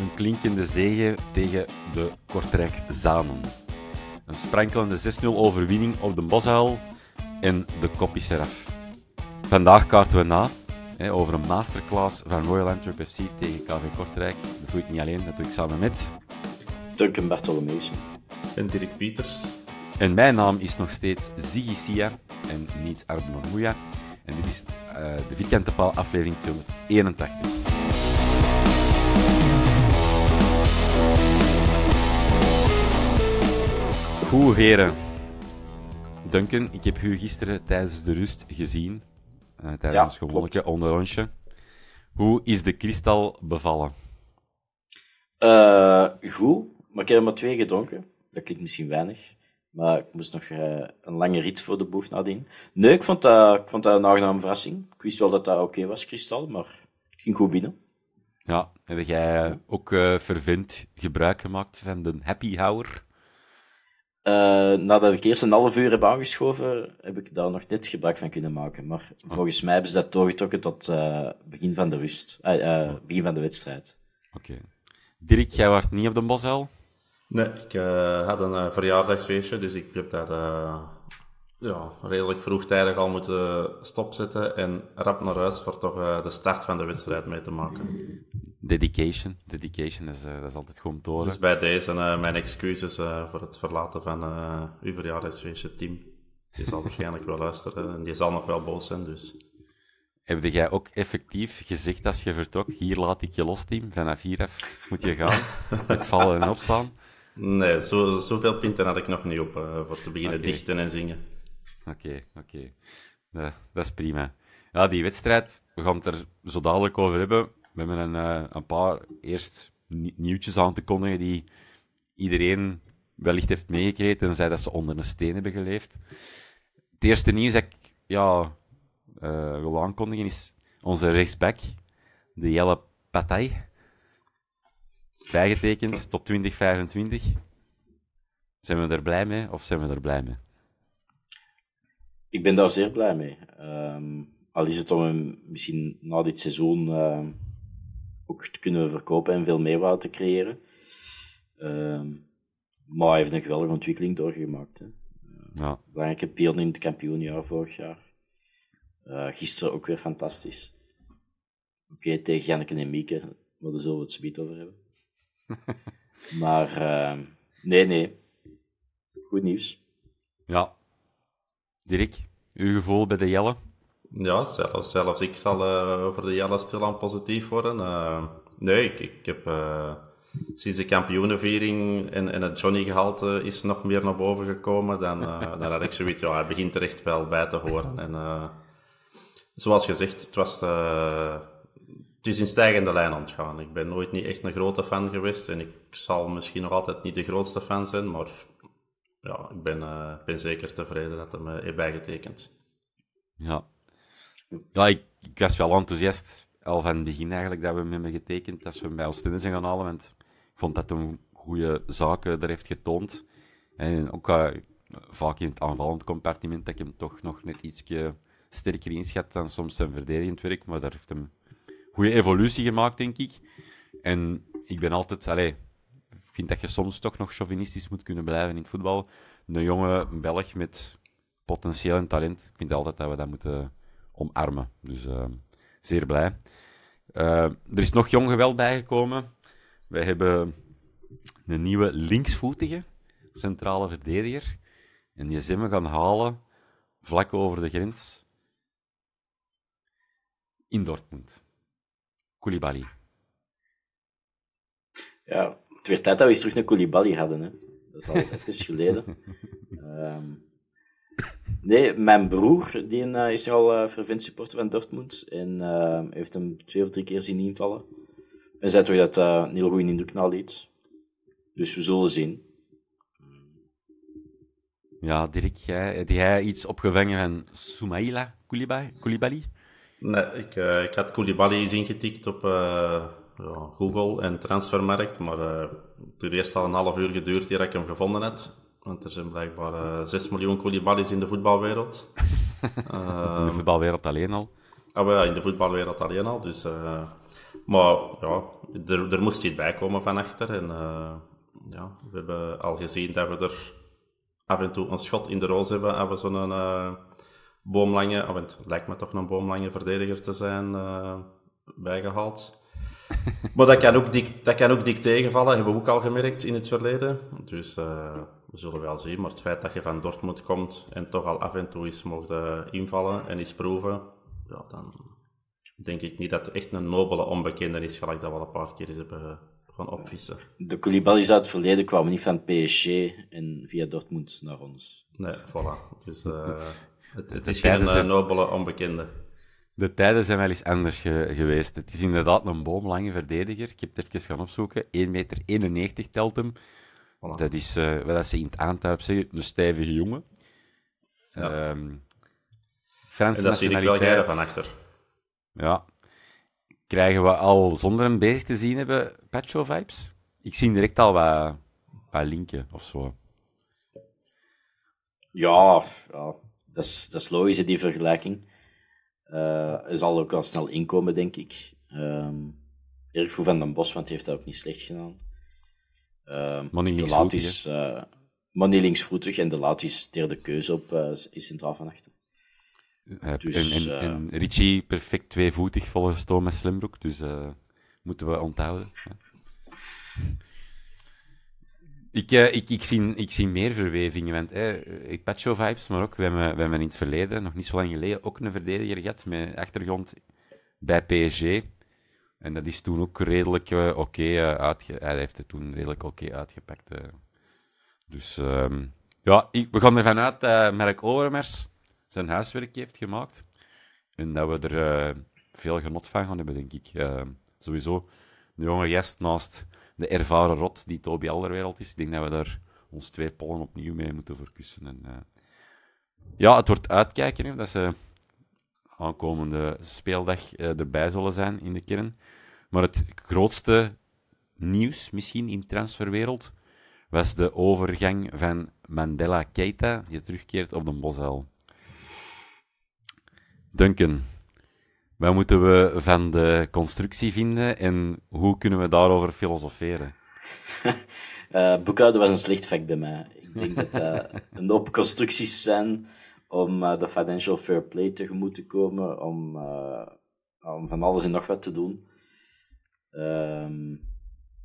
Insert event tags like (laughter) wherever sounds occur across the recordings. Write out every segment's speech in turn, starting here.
Een klinkende zege tegen de Kortrijk Zanen. Een sprankelende 6-0 overwinning op de Bosuil en de koppie seraf. Vandaag kaarten we na hè, over een masterclass van Royal Antwerp FC tegen KV Kortrijk. Dat doe ik niet alleen, dat doe ik samen met... Duncan Bartolomeusen. En Dirk Pieters. En mijn naam is nog steeds Ziggy Sia en niet Arben. En dit is uh, de Vierkante Paal aflevering 281. Goed, heren. Duncan, ik heb u gisteren tijdens de rust gezien. Uh, tijdens Ja, ons gewone onderrondje. Hoe is de kristal bevallen? Eh, goed, maar ik heb er maar twee gedronken. Dat klinkt misschien weinig. Maar ik moest nog eh, een lange rit voor de boeg nadien. Nee, ik vond dat, ik vond dat een aangename verrassing. Ik wist wel dat dat oké was, kristal, maar het ging goed binnen. Ja, heb jij eh, ook eh fervent gebruik gemaakt van de happy hour? Eh, nadat ik eerst een half uur heb aangeschoven, heb ik daar nog net gebruik van kunnen maken. Maar volgens mij hebben ze dat doorgetrokken tot eh, begin van de rust. eh, eh, begin van de wedstrijd. Oké. Dirk, jij was niet op de Bosuil? Nee, ik eh, had een verjaardagsfeestje, dus ik heb daar eh, ja, redelijk vroegtijdig al moeten stopzetten en rap naar huis voor toch eh, de start van de wedstrijd mee te maken. Dedication. Dedication, is, eh, dat is altijd goed om te horen. Dus bij deze eh, mijn excuses voor het verlaten van uw verjaardagsfeestje, Tim. Die zal (laughs) waarschijnlijk wel luisteren en die zal nog wel boos zijn, dus... Heb jij ook effectief gezegd als je vertrok, hier laat ik je los, team, vanaf hier af moet je gaan, met vallen en opstaan? Nee, zo, zoveel pinten had ik nog niet op voor te beginnen dichten en zingen. Oké, oké. Dat is prima. Ja, die wedstrijd, we gaan het er zo dadelijk over hebben. We hebben een, eh, een paar eerst ni- nieuwtjes aan te kondigen die iedereen wellicht heeft meegekregen, tenzij dat ze onder een steen hebben geleefd. Het eerste nieuws dat ik ja, eh, wil aankondigen is onze rechtsback, de Jelle Patay, bijgetekend tot 2025. Zijn we er blij mee of zijn we er blij mee? Ik ben daar zeer blij mee. Ehm, al is het om hem misschien na dit seizoen ehm, ook te kunnen verkopen en veel meerwaarde te creëren. Ehm, maar hij heeft een geweldige ontwikkeling doorgemaakt. Hè. Ja. Belangrijke pion in het kampioenjaar vorig jaar. Eh, gisteren ook weer fantastisch. Oké, tegen Janneke en Mieke, maar daar zullen we het zo over hebben. (laughs) maar nee, nee. Goed nieuws. Ja. Dirk, uw gevoel bij de Jelle? Ja, zelfs, zelfs ik zal eh, over de Jelle stilaan positief worden. Eh, nee, ik, ik heb eh, sinds de kampioenenviering en, en het Johnny-gehalte is nog meer naar boven gekomen, dan, (laughs) dan had ik zoiets, ja, hij begint er echt wel bij te horen. En zoals gezegd, het, was, het is in stijgende lijn aan het gaan. Ik ben nooit niet echt een grote fan geweest en ik zal misschien nog altijd niet de grootste fan zijn, maar ja, ik ben, eh, ben zeker tevreden dat hij me heeft bijgetekend. Ja. Ja, ik, was wel enthousiast al van het begin eigenlijk dat we met me getekend als we hem bij Oostende zijn gaan halen, want ik vond dat een goede zaken daar heeft getoond. En ook uh, vaak in het aanvallend compartiment dat ik hem toch nog net ietsje sterker inschat dan soms zijn verdedigend werk, maar daar heeft hem goede evolutie gemaakt, denk ik. En ik ben altijd, allez, vind dat je soms toch nog chauvinistisch moet kunnen blijven in het voetbal. Een jonge Belg met potentieel en talent, ik vind altijd dat we dat moeten omarmen. Dus uh, zeer blij. Uh, er is nog jong geweld bijgekomen. Wij hebben een nieuwe linksvoetige centrale verdediger. En die zijn we gaan halen vlak over de grens in Dortmund. Koulibaly. Ja, het werd tijd dat we eens terug naar Koulibaly hadden. Hè. Dat is al (laughs) even geleden. Um, nee, mijn broer die uh, is al uh, fervent supporter van Dortmund. En uh, heeft hem twee of drie keer zien invallen. En zei toch dat dat een heel goede indruk na liet. Dus we zullen zien. Ja, Dirk, jij, heb jij iets opgevangen van Soumaïla Koulibaly? Nee, ik, uh, ik had Koulibaly eens ingetikt op uh, ja, Google en Transfermarkt, maar uh, het heeft eerst al een half uur geduurd eer ik hem gevonden heb. Want er zijn blijkbaar 6 miljoen Koulibalys in de voetbalwereld. (laughs) in de voetbalwereld alleen al? Ah, ja, in de voetbalwereld alleen al. Dus, maar ja, er, er moest iets bij komen van achter. En ja, we hebben al gezien dat we er af en toe een schot in de roos hebben. Hebben we zo'n boomlange, oh, het lijkt me toch een boomlange verdediger te zijn, uh, bijgehaald. (laughs) maar dat kan, ook dik, dat kan ook dik tegenvallen, hebben we ook al gemerkt in het verleden. Dus uh, we zullen wel zien. Maar het feit dat je van Dortmund komt en toch al af en toe eens mocht invallen en eens proeven, ja, dan denk ik niet dat het echt een nobele onbekende is, gelijk dat we al een paar keer eens hebben gaan opvissen. De Koulibaly's uit het verleden kwamen niet van PSG en via Dortmund naar ons. Nee, voilà. Dus... Uh, (laughs) het, het is geen nobele onbekende. De tijden zijn wel eens anders geweest. Het is inderdaad een boomlange verdediger. Ik heb het even gaan opzoeken. 1,91 meter telt hem. Voilà. Dat is, uh, wat ze in het aantuip zeggen, een stijvige jongen. Ja. Um, Frans en dat zie ik wel jij van achter. Ja. Krijgen we al, zonder hem bezig te zien hebben, Pacho-vibes? Ik zie direct al wat, wat linken of zo. Ja, ja dat is, dat is logisch, die vergelijking. Uh, er zal ook wel snel inkomen, denk ik. Um, Erik van den Bos, want hij heeft dat ook niet slecht gedaan. Um, Money de laat is uh, linksvoetig en de laat is derde keuze op uh, is centraal van achter. Uh, dus, en, en, en, Richie perfect tweevoetig volgens Thomas Slimbroek, dus moeten we onthouden. Ik, uh, ik, ik, zie, ik zie meer verwevingen. Want eh, ik patcho vibes, maar ook, we hebben, we hebben in het verleden, nog niet zo lang geleden, ook een verdediger gehad met achtergrond bij PSG. En dat is toen ook redelijk uh, oké okay, uh, uitge... Hij heeft het toen redelijk oké uitgepakt. Dus um, ja, ik, we gaan ervan uit dat Merk Overmars zijn huiswerk heeft gemaakt. En dat we er veel genot van gaan hebben, denk ik. sowieso, de jonge gast naast de ervaren rot die Toby Alderwereld is. Ik denk dat we daar ons twee pollen opnieuw mee moeten verkussen. En, uh, ja, het wordt uitkijken hè, dat ze aankomende speeldag uh, erbij zullen zijn in de kern. Maar het grootste nieuws misschien in transferwereld was de overgang van Mandela Keita, die terugkeert op de Bosuil. Duncan, wat moeten we van de constructie vinden en hoe kunnen we daarover filosoferen? uh, (laughs) boekhouden was een slecht vak bij mij. Ik denk dat uh, (laughs) een hoop constructies zijn om uh, de financial fair play tegemoet te komen, om, om van alles en nog wat te doen. Ehm,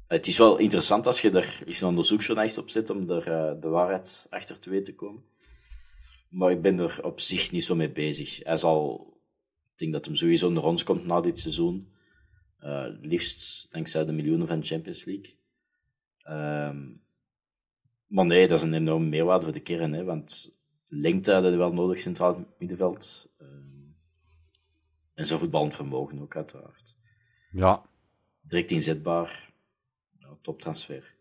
het is wel interessant als je er eens een onderzoeksjournalist op zet om er de waarheid achter te weten te komen. Maar ik ben er op zich niet zo mee bezig. Hij zal ik denk dat hem sowieso naar ons komt na dit seizoen. Uh, liefst dankzij de miljoenen van de Champions League. Um, maar nee, dat is een enorme meerwaarde voor de kern. Hè, want lengte hadden we wel nodig, centraal middenveld. Um, en zo voetballend vermogen ook, uiteraard. Ja. Direct inzetbaar. Ja, toptransfer.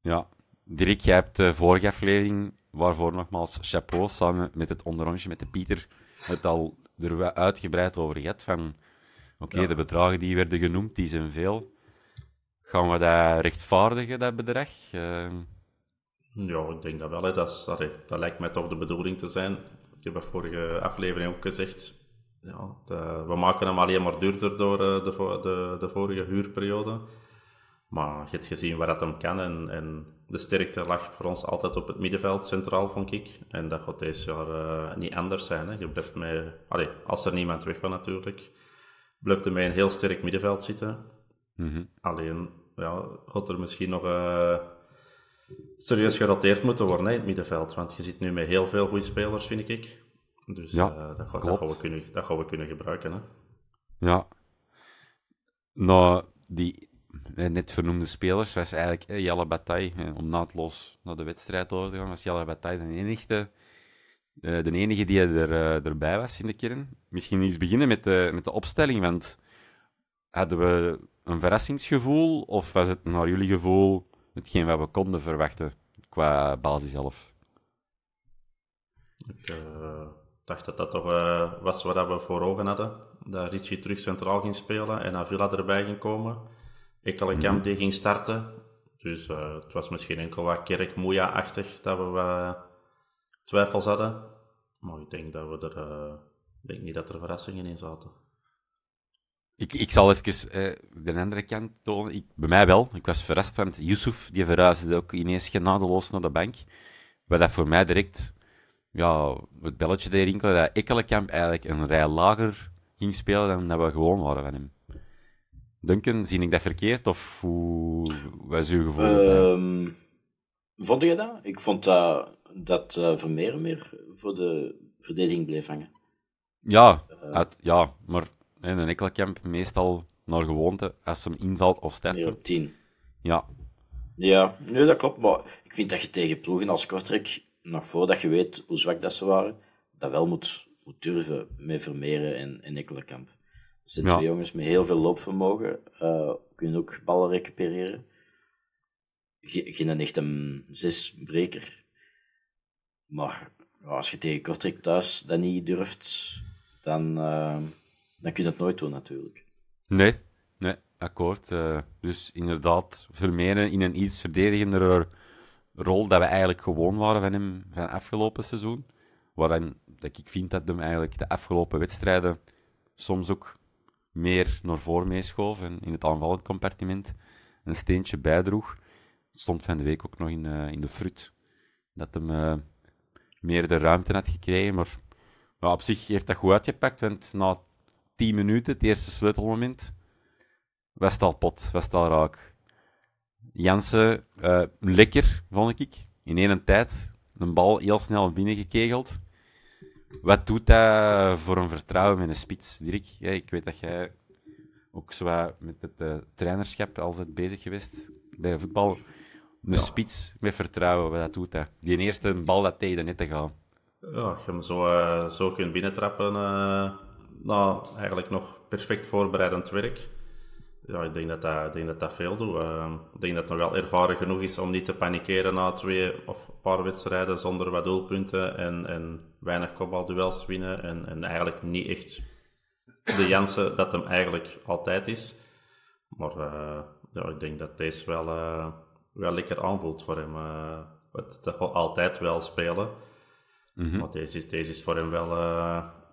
Ja. Dirk, jij hebt de vorige aflevering, waarvoor nogmaals chapeau, samen met het onderrondje met de Pieter, het al er uitgebreid over gehad. Van, Oké, de bedragen die werden genoemd, die zijn veel. Gaan we dat rechtvaardigen, dat bedrag? Uh... Ja, ik denk dat wel. Hè. Dat, is, dat lijkt mij toch de bedoeling te zijn. Ik heb dat vorige aflevering ook gezegd. Ja, we maken hem alleen maar duurder door de, de, de vorige huurperiode. Maar je hebt gezien waar dat hem kan. En, en, de sterkte lag voor ons altijd op het middenveld, centraal, vond ik. En dat gaat deze jaar uh, niet anders zijn. Hè. Je blijft met, allee, als er niemand weg gaat natuurlijk, blijft er met een heel sterk middenveld zitten. Mm Alleen, ja, gaat er misschien nog uh, serieus geroteerd moeten worden hè, in het middenveld. Want je zit nu met heel veel goede spelers, vind ik. Dus ja, uh, dat, dat, gaan we kunnen, dat gaan we kunnen gebruiken. Hè. Ja. Nou, die net vernoemde spelers was eigenlijk eh, Jelle Bataille, eh, om naadloos naar de wedstrijd over te gaan, was Jelle Bataille de enige, eh, de enige die er, erbij was in de kern. Misschien eens beginnen met de, met de opstelling, want hadden we een verrassingsgevoel of was het naar jullie gevoel hetgeen wat we konden verwachten qua basis zelf? Ik dacht dat dat toch was wat we voor ogen hadden. Dat Richie terug centraal ging spelen en Avila erbij ging komen. Ekkelenkamp mm die ging starten. Dus uh, het was misschien enkel wat kerk achtig dat we uh, twijfels hadden. Maar ik denk dat we er... Uh, denk niet dat er verrassingen in zaten. Ik, ik zal even eh, de andere kant tonen. Ik, bij mij wel. Ik was verrast, want Yusuf die verhuisde ook ineens genadeloos naar de bank. Wat dat voor mij direct ja, het belletje deed rinkelen dat Ekkelenkamp eigenlijk een rij lager ging spelen dan dat we gewoon waren van hem. Duncan, zie ik dat verkeerd? Of hoe was uw gevoel? Um, vond je dat? Ik vond dat, dat uh, Vermeer meer voor de verdediging bleef hangen. Ja, uit, ja maar in een Ekkelkamp meestal naar gewoonte als hem invalt of sterft. op 10. Ja. Ja, nee, dat klopt. Maar ik vind dat je tegen ploegen als Kortrijk, nog voordat je weet hoe zwak dat ze waren, dat wel moet, moet durven met Vermeeren en, en Ekkelenkamp. Het zijn twee jongens met heel veel loopvermogen. Uh, kunnen ook ballen recupereren. Geen echt een zesbreker. Maar als je tegen Kortrijk thuis dat niet durft, dan, uh, dan kun je het nooit doen natuurlijk. Nee, nee akkoord. Uh, dus inderdaad, Vermeeren in een iets verdedigendere rol dat we eigenlijk gewoon waren van hem van afgelopen seizoen. Waarin dat ik vind dat hem eigenlijk de afgelopen wedstrijden soms ook meer naar voren meeschoof en in het aanvallend compartiment een steentje bijdroeg. Het stond van de week ook nog in, uh, in de fruit. Dat hem uh, meer de ruimte had gekregen. Maar op zich heeft dat goed uitgepakt, want na 10 minuten, het eerste sleutelmoment, was het al pot, was het al raak. Jansen, uh, lekker, vond ik. In één tijd, een bal heel snel binnengekegeld. Wat doet dat voor een vertrouwen met een spits, Dirk? Ja, ik weet dat jij ook zo met het uh, trainerschap altijd bezig geweest bij voetbal. Een spits met vertrouwen, wat dat doet dat? Die eerste bal dat tegen de net te gaan. Ja, je hem zo, uh, zo kunt binnentrappen, uh, nou, eigenlijk nog perfect voorbereidend werk. Ja, ik denk dat dat, ik denk dat, dat veel doet. Uh, ik denk dat het nog wel ervaren genoeg is om niet te panikeren na twee of een paar wedstrijden zonder wat doelpunten en, en weinig kopbalduels winnen. En, en eigenlijk niet echt de Jansen dat hem eigenlijk altijd is. Maar uh, ja, ik denk dat deze wel, uh, wel lekker aanvoelt voor hem. Uh, het, dat gaat altijd wel spelen. Mm -hmm. Maar deze is, deze is voor hem wel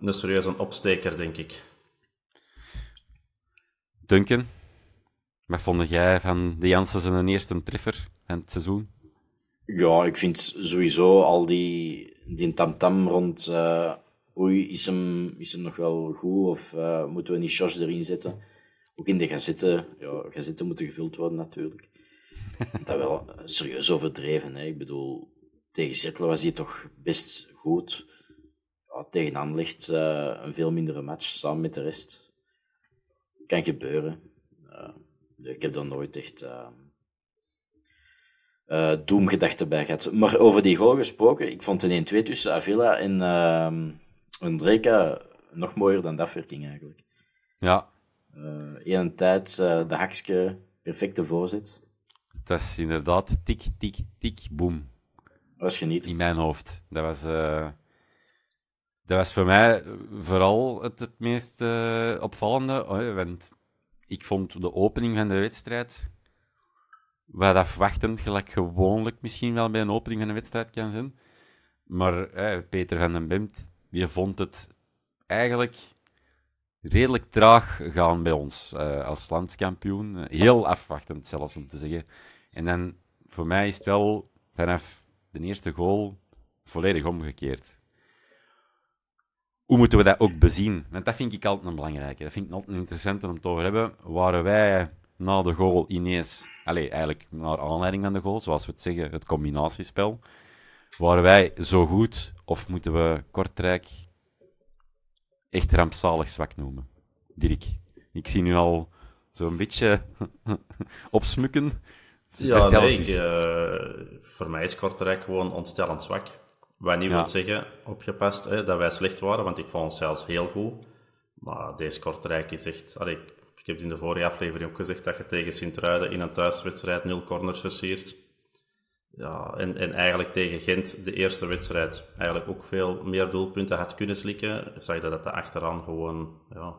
een serieuze opsteker, denk ik. Duncan, wat vond jij van de Jansen zijn eerste treffer van het seizoen? Ja, ik vind sowieso al die, die tamtam rond uh, oei, is hem, is hem nog wel goed of uh, moeten we niet Josh erin zetten? Ook in de gazetten, ja, gazetten moeten gevuld worden natuurlijk. (laughs) Dat wel serieus overdreven. Hè. Ik bedoel, tegen Cirkel was hij toch best goed. Ja, tegen uh, een veel mindere match, samen met de rest. Kan gebeuren. Ik heb dan nooit echt uh, doemgedachten bij gehad. Maar over die goal gesproken, ik vond een 1-2 tussen Avila en uh, Dreka nog mooier dan de afwerking eigenlijk. Ja. Uh, Eén tijd, uh, de hakske, perfecte voorzet. Het was inderdaad tik, tik, tik, boom. Dat was genieten. In mijn hoofd. Dat was... Uh, dat was voor mij vooral het, het meest uh, opvallende. Oh, want ik vond de opening van de wedstrijd wat afwachtend, gelijk gewoonlijk misschien wel bij een opening van een wedstrijd kan zijn. Maar eh, Peter van den Bemt, die vond het eigenlijk redelijk traag gaan bij ons uh, als landskampioen. Heel afwachtend zelfs, om te zeggen. En dan, voor mij is het wel vanaf de eerste goal volledig omgekeerd. Hoe moeten we dat ook bezien? Want dat vind ik altijd een belangrijke. Dat vind ik altijd interessant om te over hebben. Waren wij na de goal ineens, allez, eigenlijk naar aanleiding van de goal, zoals we het zeggen, het combinatiespel, waren wij zo goed of moeten we Kortrijk echt rampzalig zwak noemen? Dirk, ik zie nu al zo'n beetje (laughs) opsmukken. Ja, nee, ik, uh, voor mij is Kortrijk gewoon ontstellend zwak. Wat niet ja. wil zeggen, opgepast, hè, dat wij slecht waren, want ik vond ons zelfs heel goed. Maar deze Kortrijk is echt... Allee, ik heb het in de vorige aflevering ook gezegd dat je tegen Sint-Truiden in een thuiswedstrijd nul corners versiert. Ja, en, en eigenlijk tegen Gent, de eerste wedstrijd, eigenlijk ook veel meer doelpunten had kunnen slikken. Zag je dat dat achteraan gewoon ja,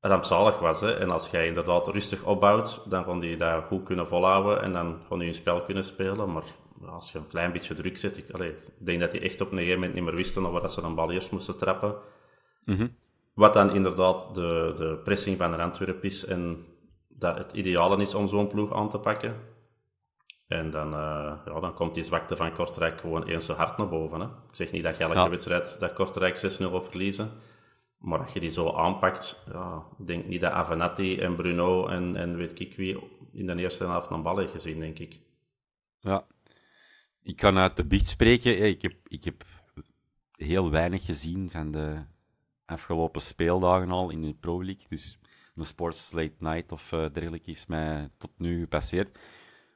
rampzalig was. Hè? En als jij inderdaad rustig opbouwt, dan kon hij daar goed kunnen volhouden en dan kon hij een spel kunnen spelen. Maar als je een klein beetje druk zet, ik, allee, denk dat hij echt op een gegeven moment niet meer wisten dat ze een bal eerst moesten trappen. Mhm. Wat dan inderdaad de, de pressing van de Antwerp is en dat het ideale is om zo'n ploeg aan te pakken. En dan, uh, ja, dan komt die zwakte van Kortrijk gewoon eens zo hard naar boven. Hè. Ik zeg niet dat je elke wedstrijd dat Kortrijk 6-0 of verliezen. Maar als je die zo aanpakt, ja, ik denk niet dat Avenatti en Bruno en, en weet ik wie in de eerste helft een bal heeft gezien, denk ik. Ja, ik kan uit de biecht spreken. Ik heb, ik heb heel weinig gezien van de afgelopen speeldagen al in de Pro League. Dus een Sports Late Night of uh, dergelijke is mij tot nu gepasseerd.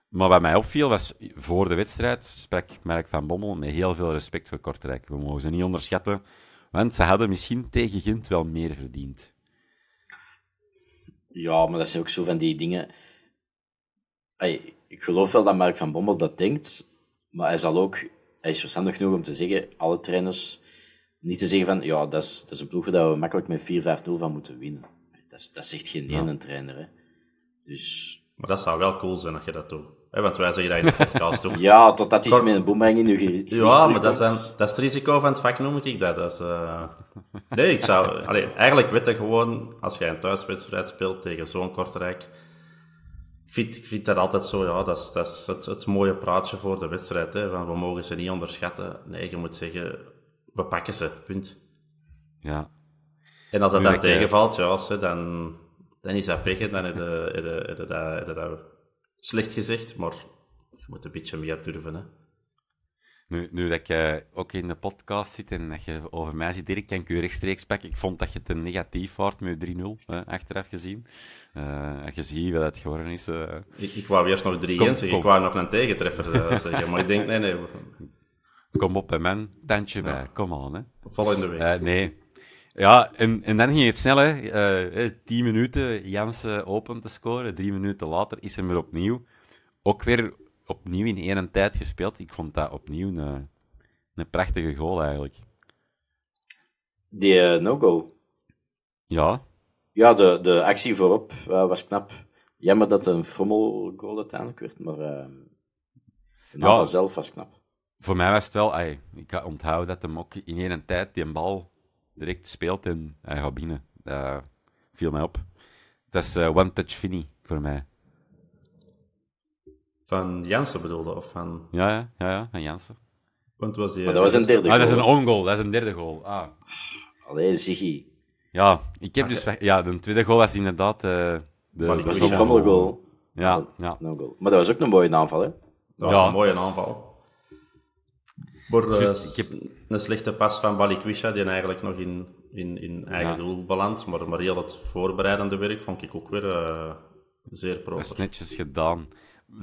Maar wat mij opviel was, voor de wedstrijd sprak Mark van Bommel met heel veel respect voor Kortrijk. We mogen ze niet onderschatten, want ze hadden misschien tegen Gent wel meer verdiend. Ja, maar dat zijn ook zo van die dingen... ik geloof wel dat Mark van Bommel dat denkt, maar hij zal ook... Hij is verstandig genoeg om te zeggen, alle trainers... Niet te zeggen van, ja, dat is, dat is een ploeg dat we makkelijk met 4-5-0 van moeten winnen. Dat, is, dat zegt geen ene trainer, hè. Dus... Maar dat zou wel cool zijn als je dat doet. want wij zeggen dat in de podcast ook. (laughs) ja, totdat iets met een boemerang in je gezicht Ja, maar dat is, dat is het risico van het vak, noem ik dat. dat is, uh... Nee, ik zou... (laughs) Allee, eigenlijk weten gewoon, als jij een thuiswedstrijd speelt tegen zo'n Kortrijk... Ik vind, ik vind dat altijd zo, ja, dat is, dat is het, het mooie praatje voor de wedstrijd. Hè, van we mogen ze niet onderschatten. Nee, je moet zeggen, we pakken ze, punt. Ja. En als dat dan tegenvalt, ja, dan, dan is dat pech, dan heb je, heb, je, heb, je dat, slecht gezegd, maar je moet een beetje meer durven. Hè. Nu, nu dat je ook in de podcast zit en dat je over mij zit, Dirk, kan ik je rechtstreeks pakken. Ik vond dat je te negatief waard met 3-0, achteraf gezien. Uh, je ziet wat het geworden is. Uh... Ik, ik wou eerst nog 3-1 zeggen, ik wou nog een tegentreffer uh, (laughs) zeggen, maar ik denk, nee, nee. Kom op bij men, tandje bij, kom aan. Hè. Volgende week. nee, ja, en, en dan ging het snel, hè. Uh, tien minuten Jansen open te scoren. Drie minuten later is hij weer opnieuw. Ook weer opnieuw in één tijd gespeeld. Ik vond dat opnieuw een, een prachtige goal eigenlijk. Die uh, no-go. Ja. Ja, de, de actie voorop uh, was knap. Jammer dat het een frommelgoal uiteindelijk werd, maar uh, de ja, zelf was knap. Voor mij was het wel, ay, ik onthoud dat hem ook in één tijd die bal direct speelt en hij gaat binnen. Dat viel mij op. Dat is uh, One Touch Finny voor mij. Van Jansen bedoelde, of van... Ja, ja, ja, ja van Jansen. Want was hij, maar dat was een derde goal. Ah, dat is een own goal, dat is een derde goal. Ah. Allee, Ziggy. Ja, ik heb dus... Ja, de tweede goal was inderdaad... Uh, de, was die goal. Ja, ja. No goal. Maar dat was ook een mooie aanval, hè? Dat was ja. een mooie aanval. Maar Just, ik heb... een slechte pas van Balikwisha, die eigenlijk nog in, in, in eigen doel belandt. Maar, maar heel het voorbereidende werk vond ik ook weer uh, zeer proper. Dat is netjes gedaan.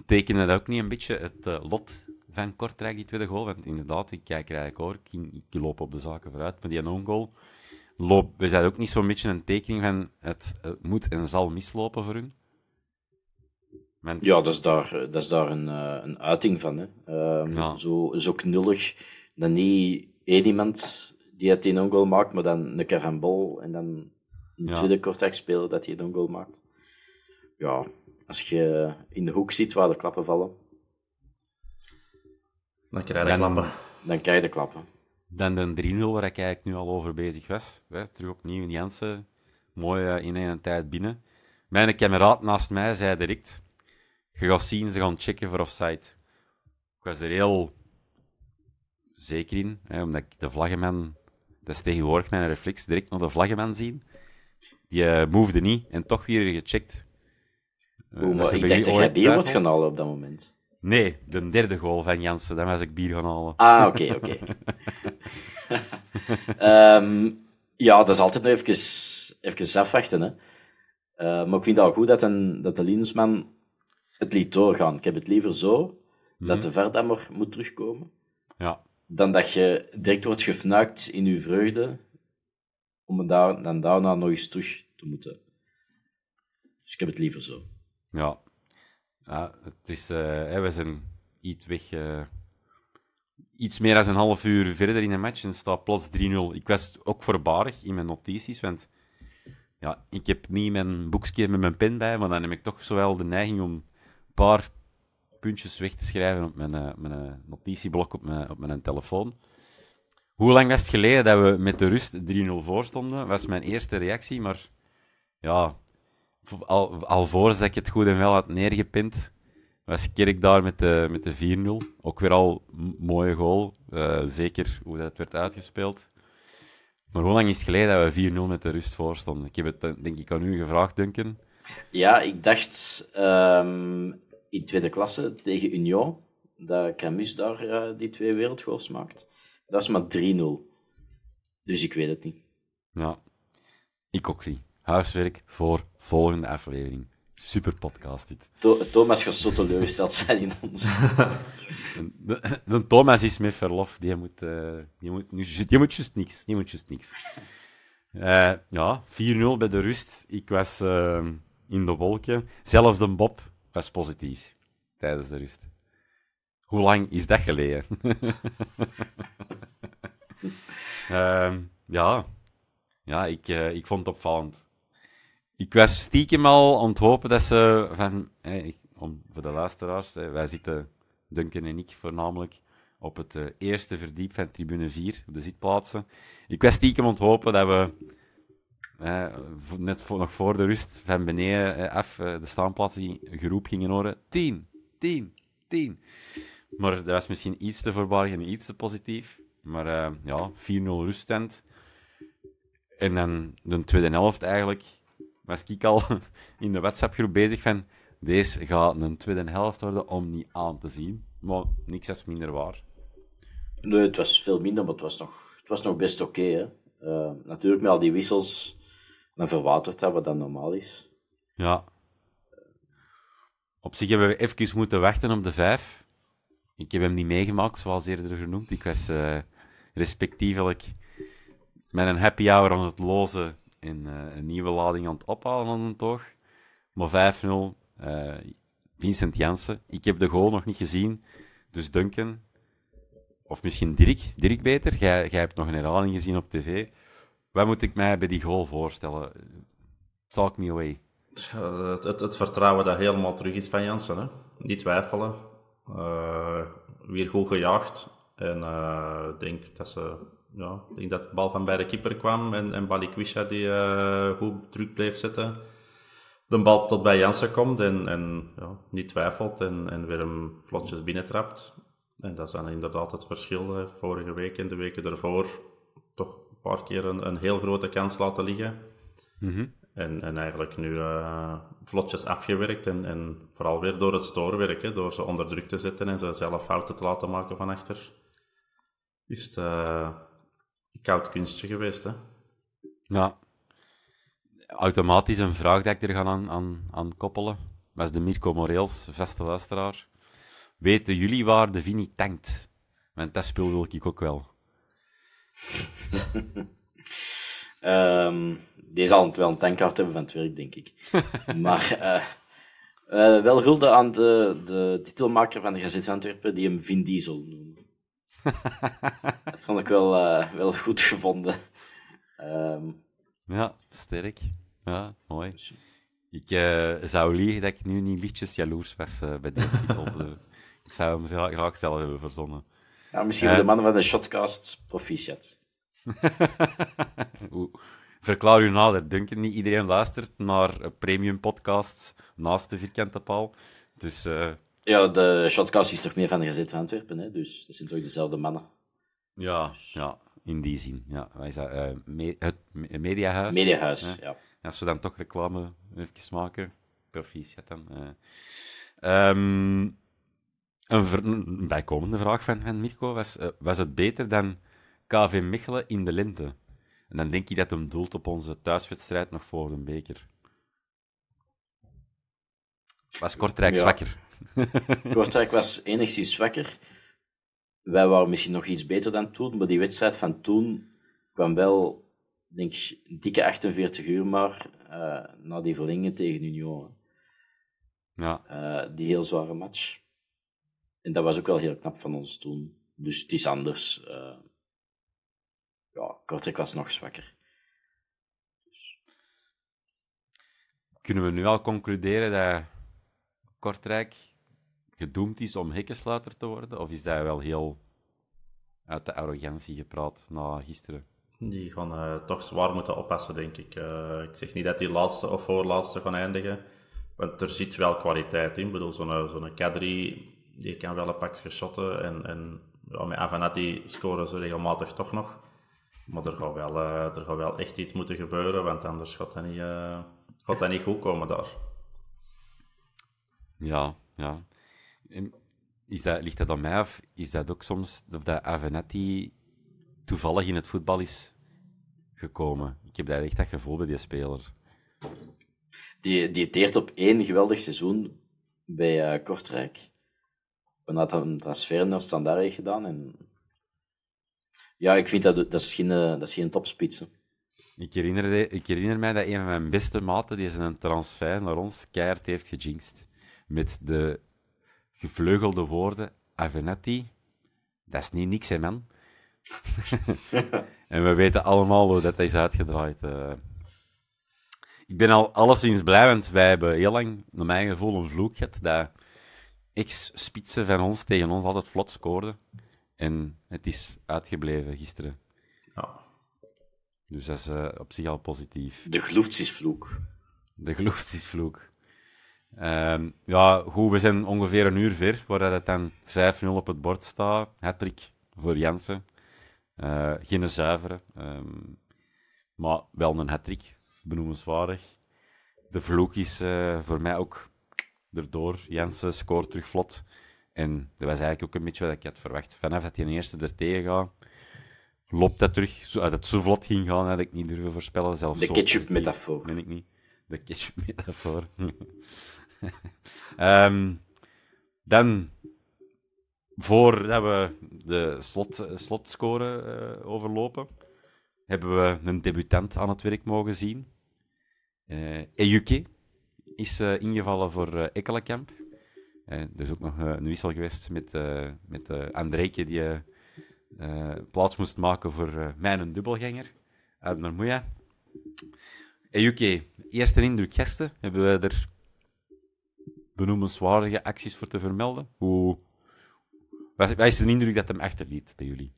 Tekenen dat ook niet een beetje het uh, lot van Kortrijk, die tweede goal? Want inderdaad, ik kijk er eigenlijk hoor, ik, ik loop op de zaken vooruit. Maar die non-goal, loop, we zijn ook niet zo'n beetje een tekening van het, het moet en zal mislopen voor hun? Ja, dat is daar, dat is daar een, uh, een uiting van. Hè. Um, zo, zo knullig dan niet één iemand die het in een goal maakt, maar dan een carambol en dan een Ja. tweede kortweg speler dat hij een goal maakt. Ja, als je in de hoek ziet waar de klappen vallen, Dan krijg je Dan- klappen. dan krijg je de klappen. Dan de 3-0, waar ik eigenlijk nu al over bezig was. Hè, terug opnieuw in Jansen. Mooi eh, in een tijd binnen. Mijn kameraad naast mij zei direct: Je gaat zien, ze gaan checken voor offside. Ik was er heel zeker in, hè, omdat ik de vlaggenman, dat is tegenwoordig mijn reflex, direct naar de vlaggenman zien. Die eh movede niet en toch weer gecheckt. Eh, Oeh, maar ik dacht dat jij bier wordt gaan halen op dat moment. Nee, de derde goal van Jansen, dan was ik bier gaan halen. Ah, oké, oké. (laughs) (laughs) Ehm, ja, dat is altijd nog even, even afwachten. Hè. Eh, maar ik vind het al goed dat, een, dat de Liensman het liet doorgaan. Ik heb het liever zo, dat de Verdammer moet terugkomen, Ja, dan dat je direct wordt gefnuikt in je vreugde, om daar, dan daarna nog eens terug te moeten. Dus ik heb het liever zo. Ja. Ja het is, eh, we zijn iets weg. eh, iets meer dan een half uur verder in de match en staat plots 3-0. Ik was ook voorbarig in mijn notities, want ja, ik heb niet mijn boekje met mijn pen bij, maar dan heb ik toch zowel de neiging om een paar puntjes weg te schrijven op mijn, eh, mijn notitieblok op mijn, op mijn telefoon. Hoe lang was het geleden dat we met de rust 3-0 voor stonden? was mijn eerste reactie, maar ja, al, alvorens dat ik het goed en wel had neergepind, was Kerk daar met de, met de 4-0. Ook weer al een mooie goal. eh, zeker hoe dat werd uitgespeeld. Maar hoe lang is het geleden dat we 4-0 met de rust voor stonden? Ik heb het eh, denk ik aan u gevraagd, Duncan. Ja, ik dacht ehm, in tweede klasse tegen Union, dat Camus daar eh, die twee wereldgoals maakt. Dat is maar 3-0. Dus ik weet het niet. Ja, ik ook niet. Huiswerk voor volgende aflevering. Super podcast dit. To- Thomas gaat zo teleurgesteld zijn in ons. (laughs) De, de Thomas is met verlof. Die moet, eh, die moet, nu, die moet juist niks. Die moet juist niks. Eh, ja, 4-0 bij de rust. Ik was eh, in de wolken. Zelfs de Bob was positief tijdens de rust. Hoe lang is dat geleden? (laughs) Ehm, ja, ja ik, ik vond het opvallend. Ik was stiekem al aan het hopen dat ze van, om, voor de luisteraars, eh, wij zitten, Duncan en ik voornamelijk, op het eh, eerste verdiep van tribune 4, op de zitplaatsen. Ik was stiekem aan het hopen dat we, eh, net voor, nog voor de rust, van beneden eh, af de staanplaatsen geroep gingen horen. 10, 10, 10. Maar dat was misschien iets te voorbarig en iets te positief. Maar ja, 4-0 ruststand. En dan de tweede helft eigenlijk was ik al (laughs) in de WhatsApp-groep bezig van deze gaat een tweede helft worden om niet aan te zien. Maar niks is minder waar. Nee, het was veel minder, maar het was nog, het was nog best oké. Eh, natuurlijk, met al die wissels, dan verwatert dat wat dan normaal is. Ja. Op zich hebben we even moeten wachten op de vijf. Ik heb hem niet meegemaakt, zoals eerder genoemd. Ik was eh, respectievelijk met een happy hour aan het lozen eh, een nieuwe lading aan het ophalen aan het oog. Maar 5-0, eh, Vincent Jansen. Ik heb de goal nog niet gezien, dus Duncan, of misschien Dirk, Dirk beter, jij, jij hebt nog een herhaling gezien op tv. Wat moet ik mij bij die goal voorstellen? Talk me away. Het, het, vertrouwen dat helemaal terug is van Jansen. Hè? Niet twijfelen. Eh, weer goed gejaagd. En ik denk dat ze... Ja, ik denk dat de bal van bij de keeper kwam en, en Balikwisha die eh, goed druk bleef zetten. De bal tot bij Jansen komt en, en ja, niet twijfelt en, en weer hem vlotjes binnentrapt. En dat is dan inderdaad het verschil. vorige week en de weken ervoor toch een paar keer een, een heel grote kans laten liggen. En, en eigenlijk nu eh, vlotjes afgewerkt en, en vooral weer door het stoorwerk, hè, door ze onder druk te zetten en ze zelf fouten te laten maken van achter, is het eh, koud kunstje geweest. Hè? Ja. Automatisch een vraag dat ik er ga aan, aan, aan koppelen. Was de Mirko Moreels, vaste luisteraar. Weten jullie waar de Vini tankt? Want dat speel wil ik ook wel. (laughs) Ehm, die zal het wel een tankkaart hebben van het werk, denk ik. (laughs) maar eh, eh, wel hulde aan de, de titelmaker van de Gazet van Antwerpen, die hem Vin Diesel noemde. Dat vond ik wel, eh, wel goed gevonden. Ehm, Ja, sterk. Ja, mooi. Ik eh, zou liegen dat ik nu niet lichtjes jaloers was eh, bij die titel. Ik zou hem gra- graag zelf hebben verzonnen. ja, misschien voor de mannen van de Shotcast, proficiat. (laughs) Oeh. Verklaar u nader, Duncan. Niet iedereen luistert naar premium podcasts naast de vierkante paal. Dus Ja, de Shotcast is toch meer van de Gazet van Antwerpen, hè? dus dat zijn toch dezelfde mannen. ja, ja, in die zin. Ja, wij zijn, eh, me- het me- Mediahuis. Mediahuis, ja. Als we dan toch reclame even maken, proficiat dan. eh. Ehm, een, bijkomende vraag van, van Mirko was, eh, was het beter dan KV Mechelen in de lente? En dan denk ik dat hem doelt op onze thuiswedstrijd nog voor de beker. Was Kortrijk zwakker? (laughs) Kortrijk was enigszins zwakker. Wij waren misschien nog iets beter dan toen, maar die wedstrijd van toen kwam wel, denk ik, een dikke 48 uur maar eh, na die verlengingen tegen Union. Ja. Eh, die heel zware match. En dat was ook wel heel knap van ons toen. Dus het is anders. eh. ja, Kortrijk was nog zwakker. kunnen we nu al concluderen dat Kortrijk gedoemd is om hekkensluiter te worden? Of is dat wel heel uit de arrogantie gepraat na gisteren? Die gaan eh, toch zwaar moeten oppassen, denk ik. Eh, ik zeg niet dat die laatste of voorlaatste gaan eindigen. Want er zit wel kwaliteit in. Ik bedoel, zo'n zo'n Kadri, die kan wel een pakje shotten. En, en ja, met Avenatti scoren ze regelmatig toch nog. Maar er gaat wel, eh, er gaat wel echt iets moeten gebeuren, want anders gaat dat niet, eh, gaat dat niet goed komen daar. Ja, ja. En Is dat, ligt dat aan mij of is dat ook soms of dat Avenetti toevallig in het voetbal is gekomen? Ik heb daar echt dat gevoel bij die speler. Die, die teert op één geweldig seizoen bij eh, Kortrijk. En had een transfer naar Standaard heeft gedaan. En... Ja, ik vind dat, dat is geen, eh, dat is geen topspits. hè. Ik herinner, ik herinner mij dat een van mijn beste maten die zijn transfer naar ons keihard heeft gejinxed. Met de gevleugelde woorden, Avenetti, dat is niet niks, hè, man. (laughs) en we weten allemaal hoe dat is uitgedraaid. eh. Ik ben al alleszins blij, want wij hebben heel lang, naar mijn gevoel, een vloek gehad dat ex-spitsen van ons tegen ons altijd vlot scoorden. En het is uitgebleven gisteren. Dus dat is eh, op zich al positief. De gloeftsisvloek. De gloefstisvloek. Ehm ja, goed, we zijn ongeveer een uur ver, waar dat het dan 5-0 op het bord staat. Hattrick voor Jansen. Eh, geen zuivere, ehm, maar wel een hattrick, benoemenswaardig. De vloek is eh, voor mij ook erdoor. Jansen scoort terug vlot. En dat was eigenlijk ook een beetje wat ik had verwacht. Vanaf dat hij een eerste er tegen gaat, loopt dat terug. Zo, dat het zo vlot ging gaan, had ik niet durven voorspellen. Zelfs De ketchup-metafoor. Ben ik niet. De ketchup-metafoor. (laughs) (laughs) Ehm, dan, voordat we de slot, slotscore eh, overlopen, hebben we een debutant aan het werk mogen zien. Eh Ejuke is eh, ingevallen voor eh Ekkelenkamp. Eh, er is ook nog eh, een wissel geweest met, eh met eh Andrejke, die eh, eh, plaats moest maken voor eh mijn dubbelganger uit Narmoeia. Ejuke, eerste indruk gasten. Hebben we er benoemenswaardige acties voor te vermelden? Hoe... Wat is de indruk dat hem achterliet bij jullie?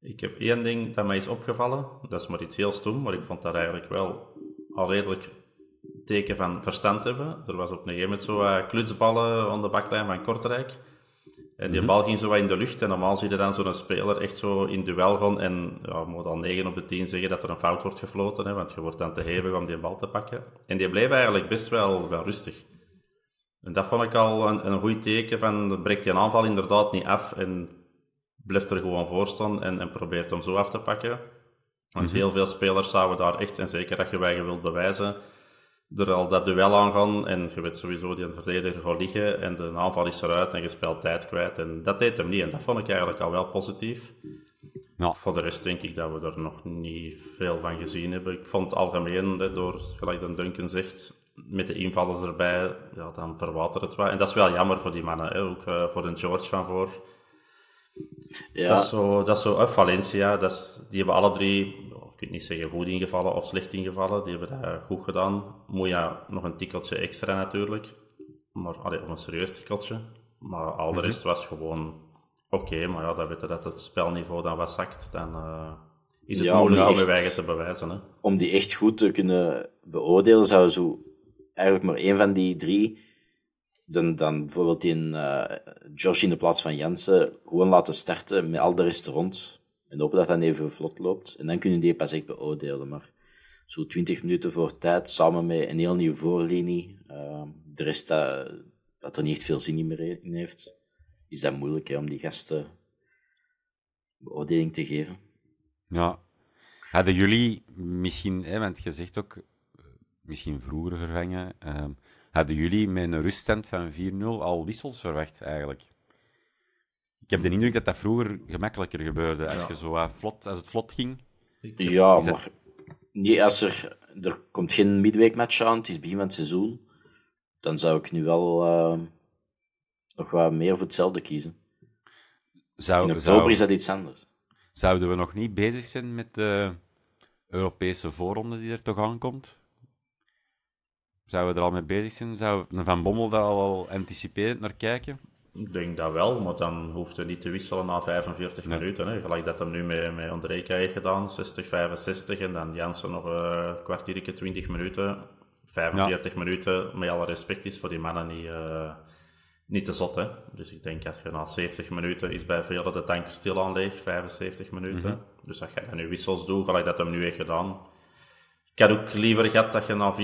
Ik heb één ding dat mij is opgevallen. Dat is maar iets heel stom, maar ik vond dat eigenlijk wel al redelijk teken van verstand hebben. Er was op een gegeven moment zo wat klutsballen aan de baklijn van Kortrijk. En die bal ging zo wat in de lucht. En normaal zie je dan zo'n speler echt zo in duel gaan. En ja, je moet al 9 op de 10 zeggen dat er een fout wordt gefloten. Hè, want je wordt dan te hevig om die bal te pakken. En die bleef eigenlijk best wel, wel rustig. En dat vond ik al een, een goed teken van, breekt die een aanval inderdaad niet af en blijft er gewoon voor staan en, en probeert hem zo af te pakken. Want heel veel spelers zouden daar echt, en zeker dat je wij wilt bewijzen, er al dat duel aan gaan en je weet sowieso die een verdediger gaat liggen en de aanval is eruit en je speelt tijd kwijt. En dat deed hem niet en dat vond ik eigenlijk al wel positief. Ja. Voor de rest denk ik dat we er nog niet veel van gezien hebben. Ik vond het algemeen, hè, door, gelijk dan Duncan zegt, met de invallers erbij, ja, dan verwatert het wat. En dat is wel jammer voor die mannen, hè. ook eh, voor de George van voor. Ja, Dat is zo, dat is zo eh, Valencia, dat is, die hebben alle drie, ik weet niet zeggen goed ingevallen of slecht ingevallen, die hebben dat goed gedaan. Moeja nog een tikkeltje extra natuurlijk, maar allee, een serieus tikkeltje. Maar al de rest was gewoon oké, maar ja, dan weten dat het spelniveau dan wat zakt, dan eh, is het Ja, moeilijk om je eigen te bewijzen. Hè. om die echt goed te kunnen beoordelen, zou zo eigenlijk maar één van die drie, dan, dan bijvoorbeeld in eh Josh in de plaats van Jansen, gewoon laten starten met al de rest rond. En hopen dat dat even vlot loopt. En dan kunnen die pas echt beoordelen. Maar zo 20 minuten voor tijd, samen met een heel nieuwe voorlinie, eh, de rest dat, dat er niet echt veel zin meer in heeft, is dat moeilijk hè, om die gasten beoordeling te geven. Ja. Hadden jullie misschien, hè, want je zegt ook, misschien vroeger vervangen, ehm, hadden jullie met een ruststand van 4-0 al wissels verwacht eigenlijk? Ik heb de indruk dat dat vroeger gemakkelijker gebeurde. Als, je zo vlot, als het vlot ging. Ja, maar niet als er, er komt geen midweekmatch aan, het is begin van het seizoen, dan zou ik nu wel eh, nog wat meer voor hetzelfde kiezen. Zou, In oktober zou- is dat iets anders. Zouden we nog niet bezig zijn met de Europese voorronde die er toch aankomt? Zouden we er al mee bezig zijn? Zou Van Bommel daar al wel anticiperend naar kijken? Ik denk dat wel, maar dan hoeft hij niet te wisselen na 45 Nee. minuten. Hè. Gelijk dat hem nu met, met heeft gedaan, 60, 65 en dan Jansen nog een kwartiertje, 20 minuten. 45 minuten, met alle respect, is voor die mannen niet, eh, niet te zot. Hè. Dus ik denk dat je na 70 minuten is bij velen de tank stilaan leeg, 75 minuten. Dus dat je dan nu wissels doet, gelijk dat hem nu heeft gedaan. Ik had ook liever gehad dat je na 4-0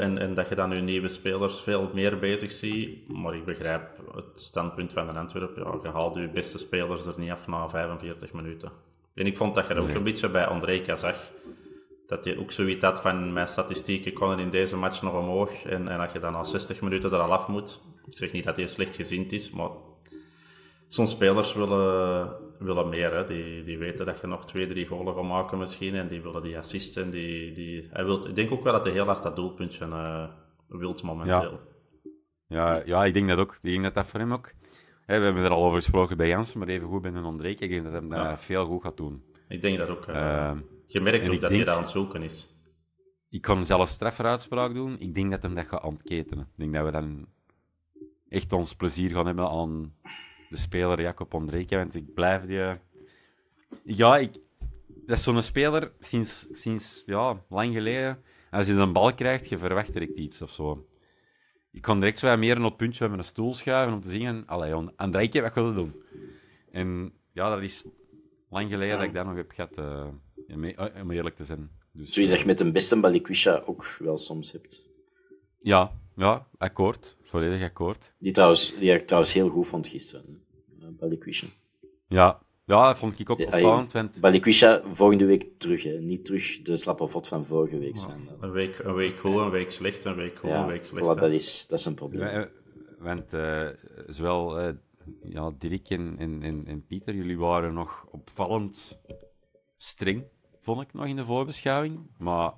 en, en dat je dan nu nieuwe spelers veel meer bezig ziet. Maar ik begrijp het standpunt van de Antwerpen. Ja, je haalt je beste spelers er niet af na 45 minuten. En ik vond dat je dat ook een beetje bij Andrejka zag. Dat je ook zoiets had van mijn statistieken konden in deze match nog omhoog. En, en dat je dan na 60 minuten er al af moet. Ik zeg niet dat hij slecht gezind is, maar soms spelers willen, willen meer. Hè. Die, die weten dat je nog twee, drie golen gaat maken misschien. En die willen die assisten. en Die, die, hij wilt, ik denk ook wel dat hij heel hard dat doelpuntje eh wilt momenteel. Ja, ja, ik denk dat ook. Ik denk dat dat voor hem ook... We hebben er al over gesproken bij Jansen, maar even goed bij een Ondrejk. Ik denk dat hij dat Ja. veel goed gaat doen. Ik denk dat ook. eh, Ehm, je merkt ook dat denk- hij dat aan het zoeken is. ik kan zelf strafferuitspraak doen. Ik denk dat hem dat gaat ontketenen. Ik denk dat we dan echt ons plezier gaan hebben aan de speler Jacob Ondrejka. Want ik blijf die... Ja, ik... dat is zo'n speler sinds, sinds ja, lang geleden. Als hij een bal krijgt, je verwacht direct iets of zo. Ik kon direct zo meer op het puntje met een stoel schuiven om te zien: Allee, Jon, Andrijke, wat wil je doen? En ja, dat is lang geleden dat ik dat nog heb gehad, eh, om eerlijk te zijn. Dus, dat je met de beste Balikwisha ook wel soms hebt. Ja, ja, akkoord. Volledig akkoord. Die, trouwens, die ik trouwens heel goed vond gisteren. Eh, Balikwisha. Ja, ja dat vond ik ook opvallend. Want, Balikwisha volgende week terug. Hè. Niet terug de slappe vod van vorige week zijn. Een week, een week goed, een week slecht, een week goed, Ja, een week slecht. voilà, dat, is, dat is een probleem. Ja, eh, want eh, zowel eh, ja, Dirk en, en, en, en Pieter, jullie waren nog opvallend streng, vond ik nog in de voorbeschouwing. Maar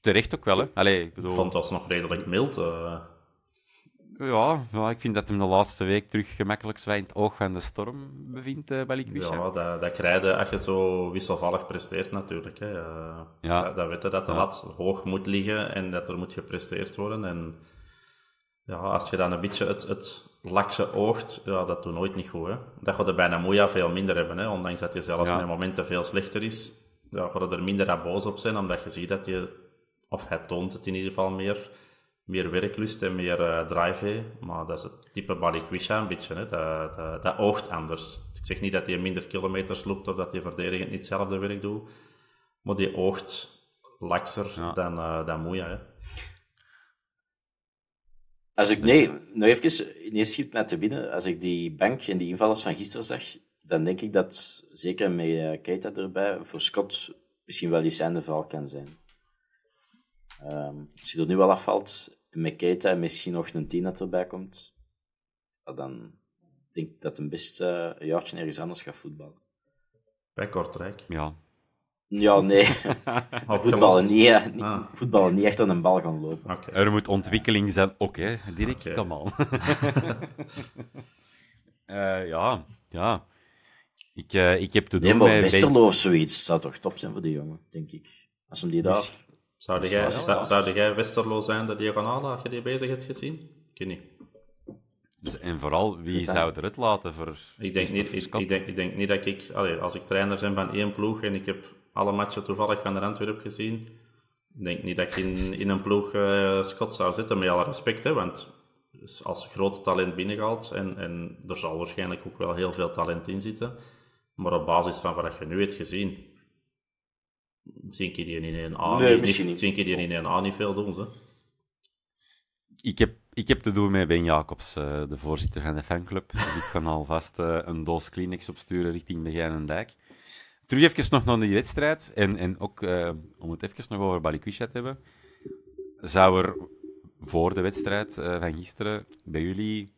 terecht ook wel, hè. Allee, ik bedoel, Ik vond dat nog redelijk mild. eh. ja, ja, ik vind dat hem de laatste week terug gemakkelijk in het oog van de storm bevindt, eh Balikwisha. Ja, dat, dat krijg je als je zo wisselvallig presteert natuurlijk. Hè. Eh, Ja. Dat, dat weten dat de Ja. lat hoog moet liggen en dat er moet gepresteerd worden. En ja, als je dan een beetje het, het lakse oogt, ja, dat doet nooit niet goed. Hè. Dat gaat er bijna Moeja veel minder hebben. Hè. Ondanks dat je zelfs Ja. met momenten veel slechter is, ja, gaat je er minder aan boos op zijn, omdat je ziet dat je, of hij toont het in ieder geval meer, meer werklust en meer eh, drive heeft. Maar dat is het type Balikwisha een beetje. Hè. Dat, dat, dat oogt anders. Ik zeg niet dat hij minder kilometers loopt of dat hij verdedigend niet hetzelfde werk doet, maar die oogt lakser Ja. dan, eh dan Moeja. Hè. Als ik, nee, nou even, ineens schiet mij te binnen. Als ik die bank en die invallers van gisteren zag, dan denk ik dat, zeker met eh, Keita erbij, voor Scott misschien wel einde verhaal kan zijn. Ehm, als hij er nu wel afvalt, met Keita en misschien nog een tien dat erbij komt, dan denk ik dat hij best eh, een jaartje ergens anders gaat voetballen. Bij Kortrijk. Ja. Ja, nee. (laughs) Voetballen, niet, eh, niet- Ah. voetballen niet echt aan een bal gaan lopen. Oké. Er moet ontwikkeling zijn ook, hè. Dirk, Oké. kom aan. (laughs) (laughs) Eh, ja, ja. Ik, uh, ik heb te doen nee, maar met... Westerlo of zoiets zou toch top zijn voor die jongen, denk ik. Als hem die daar... Zou jij, zou, zou jij Westerlo zijn de diagonale als je die bezig hebt gezien? Ik niet. Dus, en vooral, wie zou er het laten voor... Ik denk, niet, ik, ik, denk, ik denk niet dat ik... Allee, als ik trainer ben van één ploeg en ik heb alle matchen toevallig van de Antwerp gezien, ik denk niet dat ik in, in een ploeg uh, Scott zou zitten, met alle respect, hè, want als groot talent binnengehaald en, en er zal waarschijnlijk ook wel heel veel talent in zitten, maar op basis van wat je nu hebt gezien, zie ik die in een A, nee, niet, die in een A niet veel doen. Hè. Ik heb, ik heb te doen met Ben Jacobs, uh, de voorzitter van de fanclub. Dus ik kan (laughs) alvast uh, een doos Kleenex opsturen richting de Geinendijk. Terug even nog naar die wedstrijd. En, en ook uh, om het even nog over Balikwisha te hebben. Zou er voor de wedstrijd van gisteren bij jullie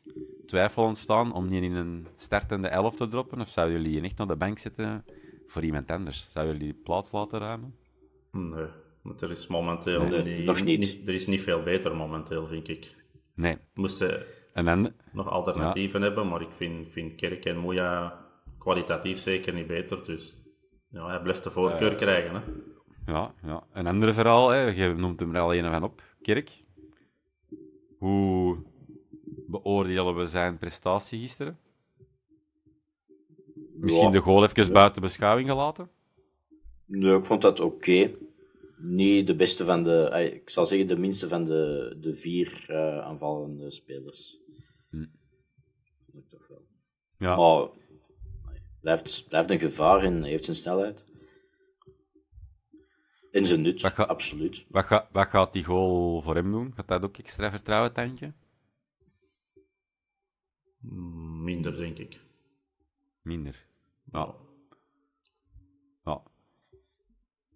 twijfel ontstaan om niet in een startende elf te droppen? Of zouden jullie echt naar de bank zetten voor iemand anders? Zouden jullie plaats laten ruimen? Nee, want er is momenteel nee, niet, nog niet. Er is niet veel beter momenteel, vind ik. Nee. Moesten en dan, nog alternatieven ja. hebben, maar ik vind, vind Kerk en Moeja kwalitatief zeker niet beter. Dus ja, hij blijft de voorkeur uh, krijgen. Hè. Ja, ja, een ander verhaal, hè. je noemt hem er al een van op, Kerk. Hoe beoordelen we zijn prestatie gisteren? Misschien Ja. de goal even buiten beschouwing gelaten? Nee, ik vond dat oké. Niet de beste van de... Ik zal zeggen de minste van de, de vier eh, aanvallende spelers. Vond ik toch wel. Ja. Maar hij blijft, blijft een gevaar en hij heeft zijn snelheid. En zijn nut, Wat ga- absoluut. Wat, ga- wat gaat die goal voor hem doen? Gaat dat ook extra vertrouwen tanken? Mm, Minder, denk ik. Minder. Ja. Ja.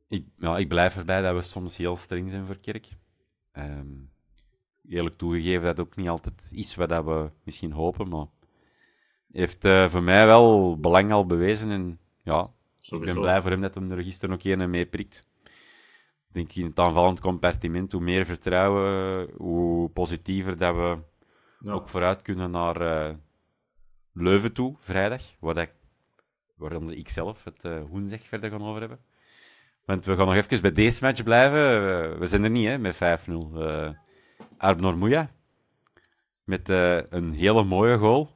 Ik, ja, ik blijf erbij dat we soms heel streng zijn voor Kerk. Ehm, eerlijk toegegeven dat het ook niet altijd is wat dat we misschien hopen, maar heeft eh, voor mij wel belang al bewezen. En ja, ik ben blij voor hem dat hem er gisteren ook een mee prikt. Ik denk in het aanvallend compartiment, hoe meer vertrouwen, hoe positiever dat we Ja. ook vooruit kunnen naar eh, Leuven toe, vrijdag, waar, dat, waar ik zelf het eh woensdag verder gaan over hebben. Want we gaan nog even bij deze match blijven. Eh, we zijn er niet, hè, met 5-0. Eh Arbnor met eh, een hele mooie goal.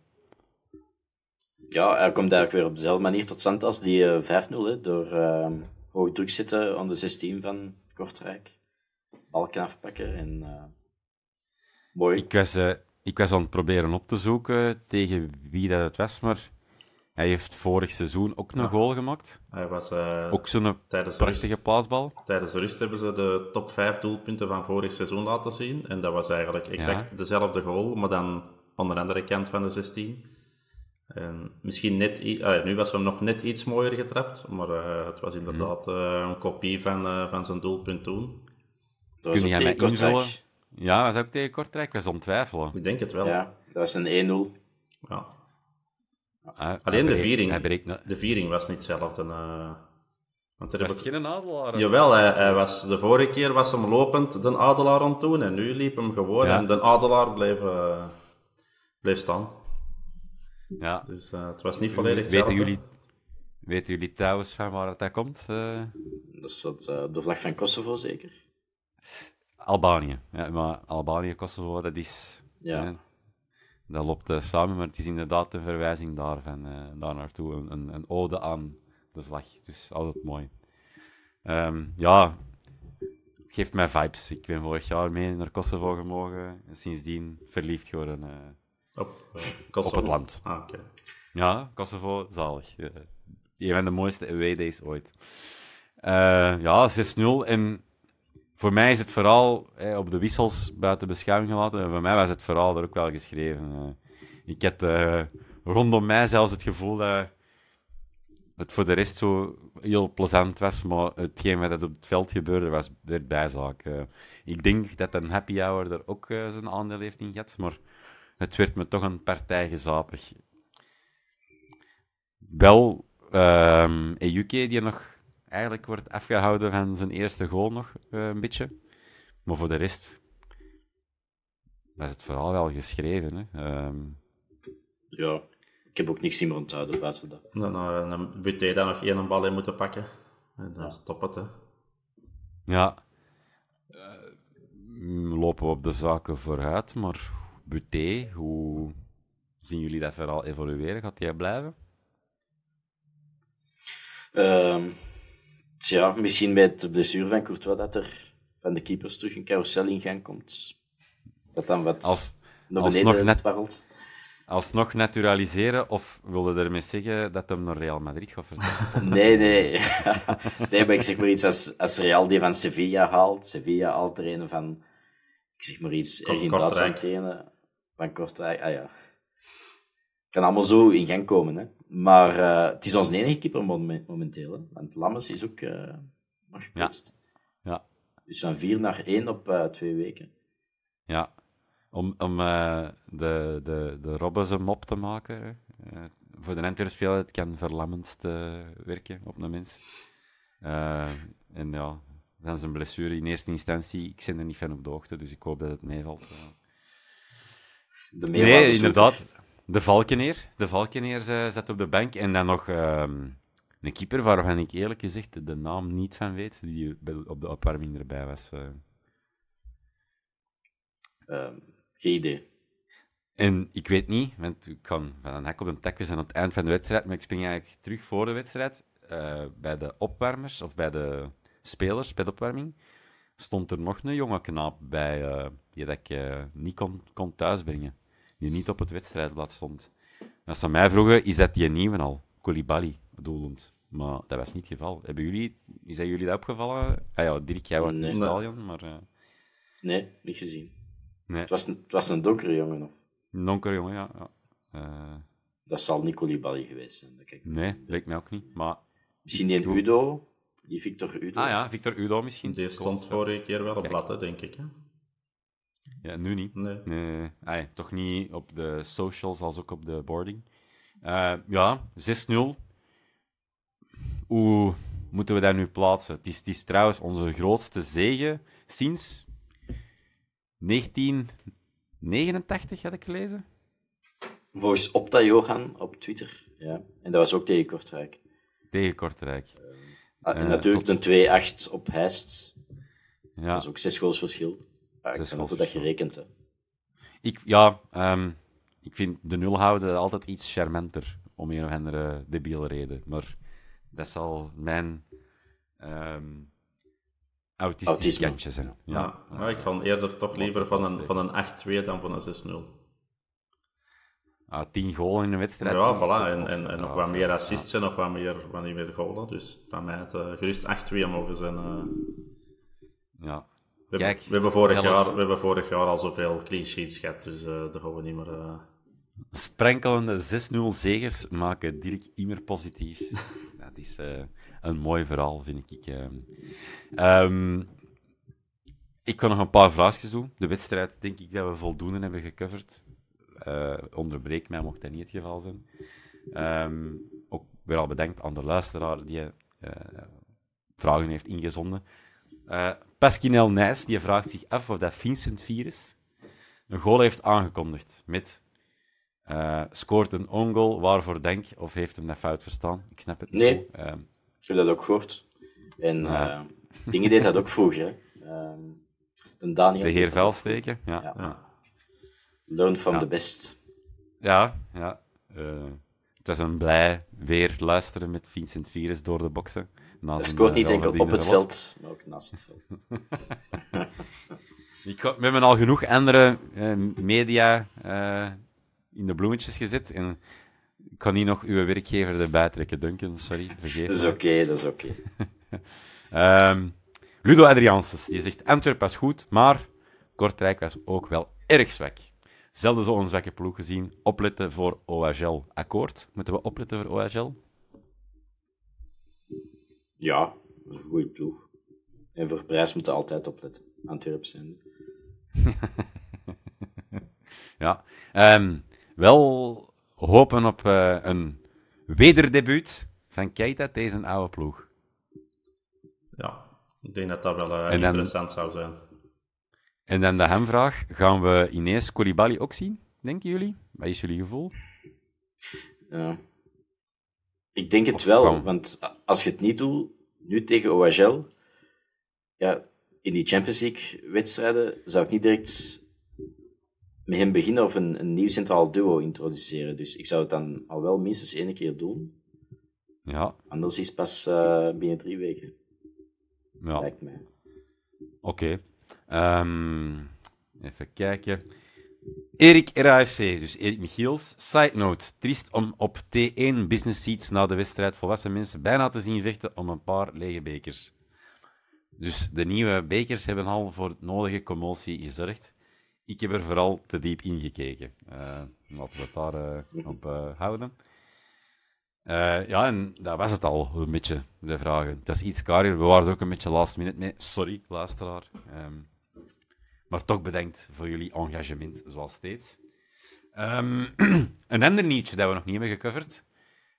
Ja, hij komt eigenlijk weer op dezelfde manier tot stand als die eh, 5-0, hè, door eh, hoog druk zitten aan de 16 van Kortrijk. Bal kan afpakken en... eh, mooi. Ik was, eh, ik was aan het proberen op te zoeken tegen wie dat het was, maar hij heeft vorig seizoen ook een goal gemaakt. Hij was, eh, Ook zo'n tijdens de prachtige rust- plaatsbal. Tijdens de rust hebben ze de top 5 doelpunten van vorig seizoen laten zien. En dat was eigenlijk exact dezelfde goal, maar dan aan de andere kant van de 16. En misschien net, ah, nu was hem nog net iets mooier getrapt, maar eh, het was inderdaad eh, een kopie van, eh, van zijn doelpunt toen. dat was Kun jij mij invullen? Ja, was ook tegen Kortrijk. Ik was aan het twijfelen. Ik denk het wel. Ja, dat was een 1-0. Ja. Hij- Alleen de viering. Breekt... De viering was niet hetzelfde. eh want er Was het geen adelaar? Jawel, hij, hij was, de vorige keer was hem lopend de adelaar aan het doen en nu liep hem gewoon Ja. en de adelaar bleef, bleef staan. Ja. Dus eh, het was niet volledig Weten hetzelfde. jullie, weten jullie trouwens van waar dat komt? Eh, Dat is dat, eh, de vlag van Kosovo, zeker? Albanië. Ja, maar Albanië, Kosovo, dat is... Ja. hè, dat loopt eh, samen, maar het is inderdaad een verwijzing daarvan, eh daar naartoe. Een, een, een ode aan de vlag. Dus altijd mooi. Ehm, ja, het geeft mij vibes. Ik ben vorig jaar mee naar Kosovo gemogen en sindsdien verliefd geworden eh, Op, Kosovo. op het land. Ah. Ja, Kosovo, zalig. Een van de mooiste away days ooit. Ja, 6-0. En voor mij is het vooral op de wissels buiten beschouwing gelaten. En voor mij was het verhaal er ook wel geschreven. Eh, ik had eh, rondom mij zelfs het gevoel dat het voor de rest zo heel plezant was, maar hetgeen wat op het veld gebeurde was werd bijzaak. Eh, ik denk dat een happy hour er ook zijn aandeel heeft in gehad, maar het werd me toch een partij gezapig. Wel, ehm Ejuke, die nog eigenlijk wordt afgehouden van zijn eerste goal nog eh, een beetje. Maar voor de rest was het vooral wel geschreven. Hè. Ehm, Ja. ik heb ook niks meer onthouden buiten dat. Dan, dan Buté daar nog één bal in moeten pakken. En dan stop het, hè. Ja. lopen we op de zaken vooruit, maar Buté, hoe zien jullie dat verhaal evolueren? Gaat hij blijven? Uh, tja, misschien bij het blessure van Courtois dat er van de keepers terug een carousel in gang komt. Dat dan wat als, naar beneden net, als Alsnog naturaliseren, of wilde ermee zeggen dat hem naar Real Madrid gaat vertrekken? (laughs) nee, nee. (laughs) nee, maar ik zeg maar iets als, als Real die van Sevilla haalt. Sevilla haalt er een van, ik zeg maar iets, ergens in Duitsland van Kortrijk. Ah ja. Kan allemaal zo in gang komen, hè. Maar uh, het is ons enige keeper momenteel, hè. Want Lammers is ook uh, nog geplaatst. Ja. ja. Dus van vier naar één op uh, twee weken. Ja. Om, om de, de, de Robben een mop te maken. Voor de Antwerp het kan verlammendst uh, werken op een mens. en ja, dan zijn blessure in eerste instantie. Ik ben er niet van op de hoogte, dus ik hoop dat het meevalt. De nee, inderdaad. De Valkeneer. De Valkeneer zat op de bank. En dan nog ehm, een keeper waarvan ik eerlijk gezegd de naam niet van weet, die op de opwarming erbij was. Um, geen idee. En ik weet niet, want ik kan van een hek op een takje zijn aan het eind van de wedstrijd, maar ik spring eigenlijk terug voor de wedstrijd. Uh, bij de opwarmers, of bij de spelers, bij de opwarming, stond er nog een jonge knaap bij, uh, die dat ik uh, niet kon, kon thuisbrengen. Die niet op het wedstrijdblad stond. als ze mij vroegen, is dat die nieuwe al? Koulibaly, bedoelend. Maar dat was niet het geval. Hebben jullie, is dat jullie dat opgevallen? Ah ja, Dirk, jij was in het stadion, maar... Nee, niet gezien. Nee. Het, was een, het was een donkere jongen, of? Een donkere jongen, ja. ja. Uh... Dat zal Nicoli Balli geweest zijn. Dat kijk nee, lijkt mij ook niet. Maar... Misschien die Udo, die Victor Udo. Ah ja, Victor Udo misschien. Die stond vorige keer wel op blad, denk ik. Hè? Ja, nu niet. Nee. nee. Ah, toch niet op de socials als ook op de boarding. Uh, ja, 6-0. Hoe moeten we dat nu plaatsen? Het is, het is trouwens onze grootste zege sinds 1989 had ik gelezen. Volgens Opta Johan op Twitter. Ja. En dat was ook tegen Kortrijk. Tegen Kortrijk. Uh, en uh, natuurlijk tot... een 2-8 op Heist. Ja. Dat is ook zes goals verschil. Ik weet dat gerekend. Hè. Ik, ja, um, ik vind de nul houden altijd iets charmanter. Om een of andere debiele reden. Maar dat zal mijn um, autistisch kantje zijn. Ja. ja. ik ga eerder toch liever van een, van een 8-2 dan van een 6-0. Ah, 10 goals in een wedstrijd. Ja, voilà. En, en, en nog wat meer assists en nog wat meer, wat meer goals. Dus van mij het uh, gerust 8-2 mogen zijn. Uh... Ja. We, Kijk, we, hebben vorig zelfs... jaar, we hebben vorig jaar al zoveel clean sheets gehad, dus uh, daar gaan we niet meer... Sprenkelende 6-0 zegens maken Dirk immer positief. (laughs) dat is een mooi verhaal, vind ik. Um, ik kan nog een paar vraagjes doen. De wedstrijd denk ik dat we voldoende hebben gecoverd. Onderbreek mij, mocht dat niet het geval zijn. Um, ook weer al bedankt aan de luisteraar die vragen heeft ingezonden. Uh, Pasquinel Nijs die vraagt zich af of dat Vincent Virus een goal heeft aangekondigd met scoort een ongoal, waarvoor denk of heeft hem dat fout verstaan? Ik snap het niet. Nee. Um, ik heb dat ook gehoord. En uh, dingen deed dat ook vroeger. Uh, de, Daniel de heer Velsteken, ja. ja. ja. Learn from the best. Ja, ja. Uh, het was een blij weer luisteren met Vincent Virus door de boksen. Dat scoort niet enkel op het veld, maar ook naast het veld. (laughs) Ik, we hebben al genoeg andere uh, media uh, in de bloemetjes gezet. En ik kan niet nog uw werkgever erbij trekken, Duncan. Sorry, (laughs) vergeet Dat is oké, okay, dat is oké. Okay. (laughs) um, Ludo Adrianses, die zegt Antwerp was goed, maar Kortrijk was ook wel erg zwak. Zelden zo'n zwakke ploeg gezien. Opletten voor OHL. Akkoord? Moeten we opletten voor OHL? Ja, dat is een goede ploeg. En voor prijs moeten we altijd opletten. Antwerp zijn. (laughs) ja. Um, wel hopen op uh, een wederdebuut van Keita tegen een oude ploeg. Ja, ik denk dat dat wel uh, dan, interessant zou zijn. En dan de hemvraag. Gaan we ineens Koulibaly ook zien, denken jullie? Wat is jullie gevoel? Ja. Ik denk het Of wel, want als je het niet doet, nu tegen OHL, ja, in die Champions League-wedstrijden zou ik niet direct met hem beginnen of een, een nieuw centraal duo introduceren. Dus ik zou het dan al wel minstens één keer doen. Ja, Anders is het pas eh, binnen drie weken, ja. lijkt mij. Oké. Ehm, even kijken. Erik RAFC, dus Erik Michiels. Side note, triest om op T1 business seats na de wedstrijd volwassen mensen bijna te zien vechten om een paar lege bekers. Dus de nieuwe bekers hebben al voor het nodige commotie gezorgd. Ik heb er vooral te diep in gekeken. Eh, laten we het daar eh, op eh, houden. Ja, en dat was het al, een beetje, de vragen. Dat is iets kariger. We waren ook een beetje last minute mee. Sorry, luisteraar. Ehm, maar toch bedankt voor jullie engagement, zoals steeds. Ehm, (clears throat) een ander nieuwtje dat we nog niet hebben gecoverd.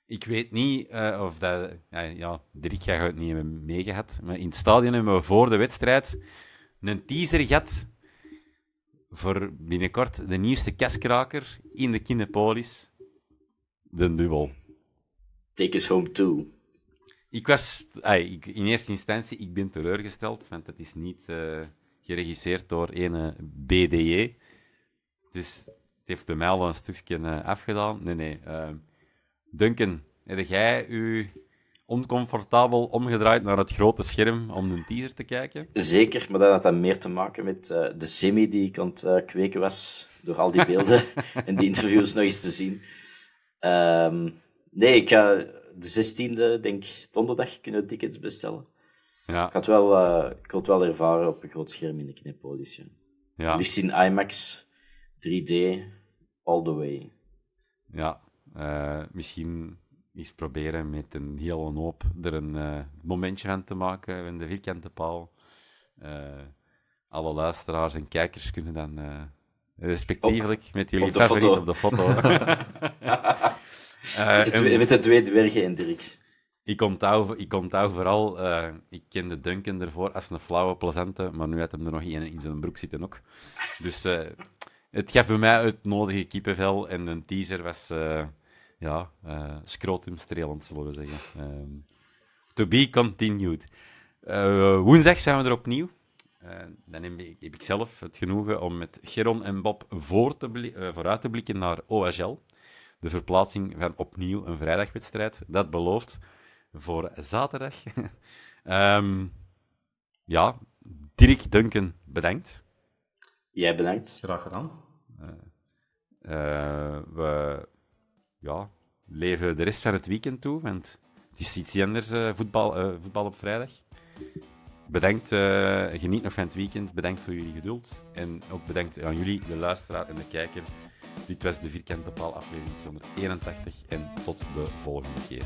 Ik weet niet eh, of dat... Ja, ja, Dirk gaat het niet hebben meegehad. Maar in het stadion hebben we voor de wedstrijd een teaser gehad voor binnenkort de nieuwste kaskraker in de Kinepolis. De dubbel. Take us home too. Ik was, ik, in eerste instantie, ik ben teleurgesteld, want het is niet eh, geregisseerd door een BDJ. Dus het heeft bij mij al een stukje eh, afgedaan. Nee, nee. eh, Duncan, heb jij u oncomfortabel omgedraaid naar het grote scherm om een teaser te kijken? Zeker, maar dat had dan meer te maken met eh, de semi die ik aan het eh, kweken was, door al die beelden (laughs) en die interviews nog eens te zien. Ehm, nee, ik ga de 16e, denk donderdag, kunnen tickets bestellen. Ja, Ik had wel, eh, ik wil het wel ervaren op een groot scherm in de Knepolis. Ja. ja, Liefst in IMAX, 3D, all the way. ja. Eh, misschien eens proberen met een hele hoop er een eh, momentje van te maken in de vierkante paal. Alle luisteraars en kijkers kunnen dan respectievelijk met jullie op de favoriet foto. op de foto. (laughs) (laughs) Met de, twee, met de twee dwergen en Dirk. Ik, onthoud, ik onthoud vooral, eh, ik kende Duncan ervoor als een flauwe, plezante, maar nu had hem er nog één in zijn broek zitten ook. Dus eh, het gaf bij mij het nodige kippenvel en een teaser was, eh, ja, scrotumstrelend, zullen we zeggen. Ehm, to be continued. Woensdag zijn we er opnieuw. Dan heb ik, heb ik zelf het genoegen om met Geron en Bob voor te vooruit te blikken naar OHL. De verplaatsing van opnieuw een vrijdagwedstrijd. Dat belooft voor zaterdag. (laughs) Ehm, ja, Dirk Duncan, bedankt. Jij bedankt. Graag gedaan. Eh, we ja, leven de rest van het weekend toe, want het is iets anders, eh, voetbal, eh, voetbal op vrijdag. Bedankt, eh, geniet nog van het weekend. Bedankt voor jullie geduld. En ook bedankt aan jullie, de luisteraar en de kijker. Dit was de Vierkante Paal aflevering 281 en tot de volgende keer.